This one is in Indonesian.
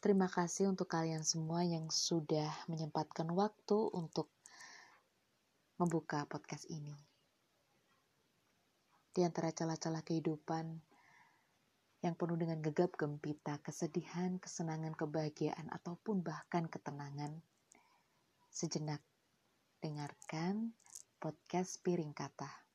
Terima kasih untuk kalian semua yang sudah menyempatkan waktu untuk membuka podcast ini. Di antara celah-celah kehidupan yang penuh dengan gegap gempita, kesedihan, kesenangan, kebahagiaan, ataupun bahkan ketenangan, sejenak dengarkan podcast Piring Kata.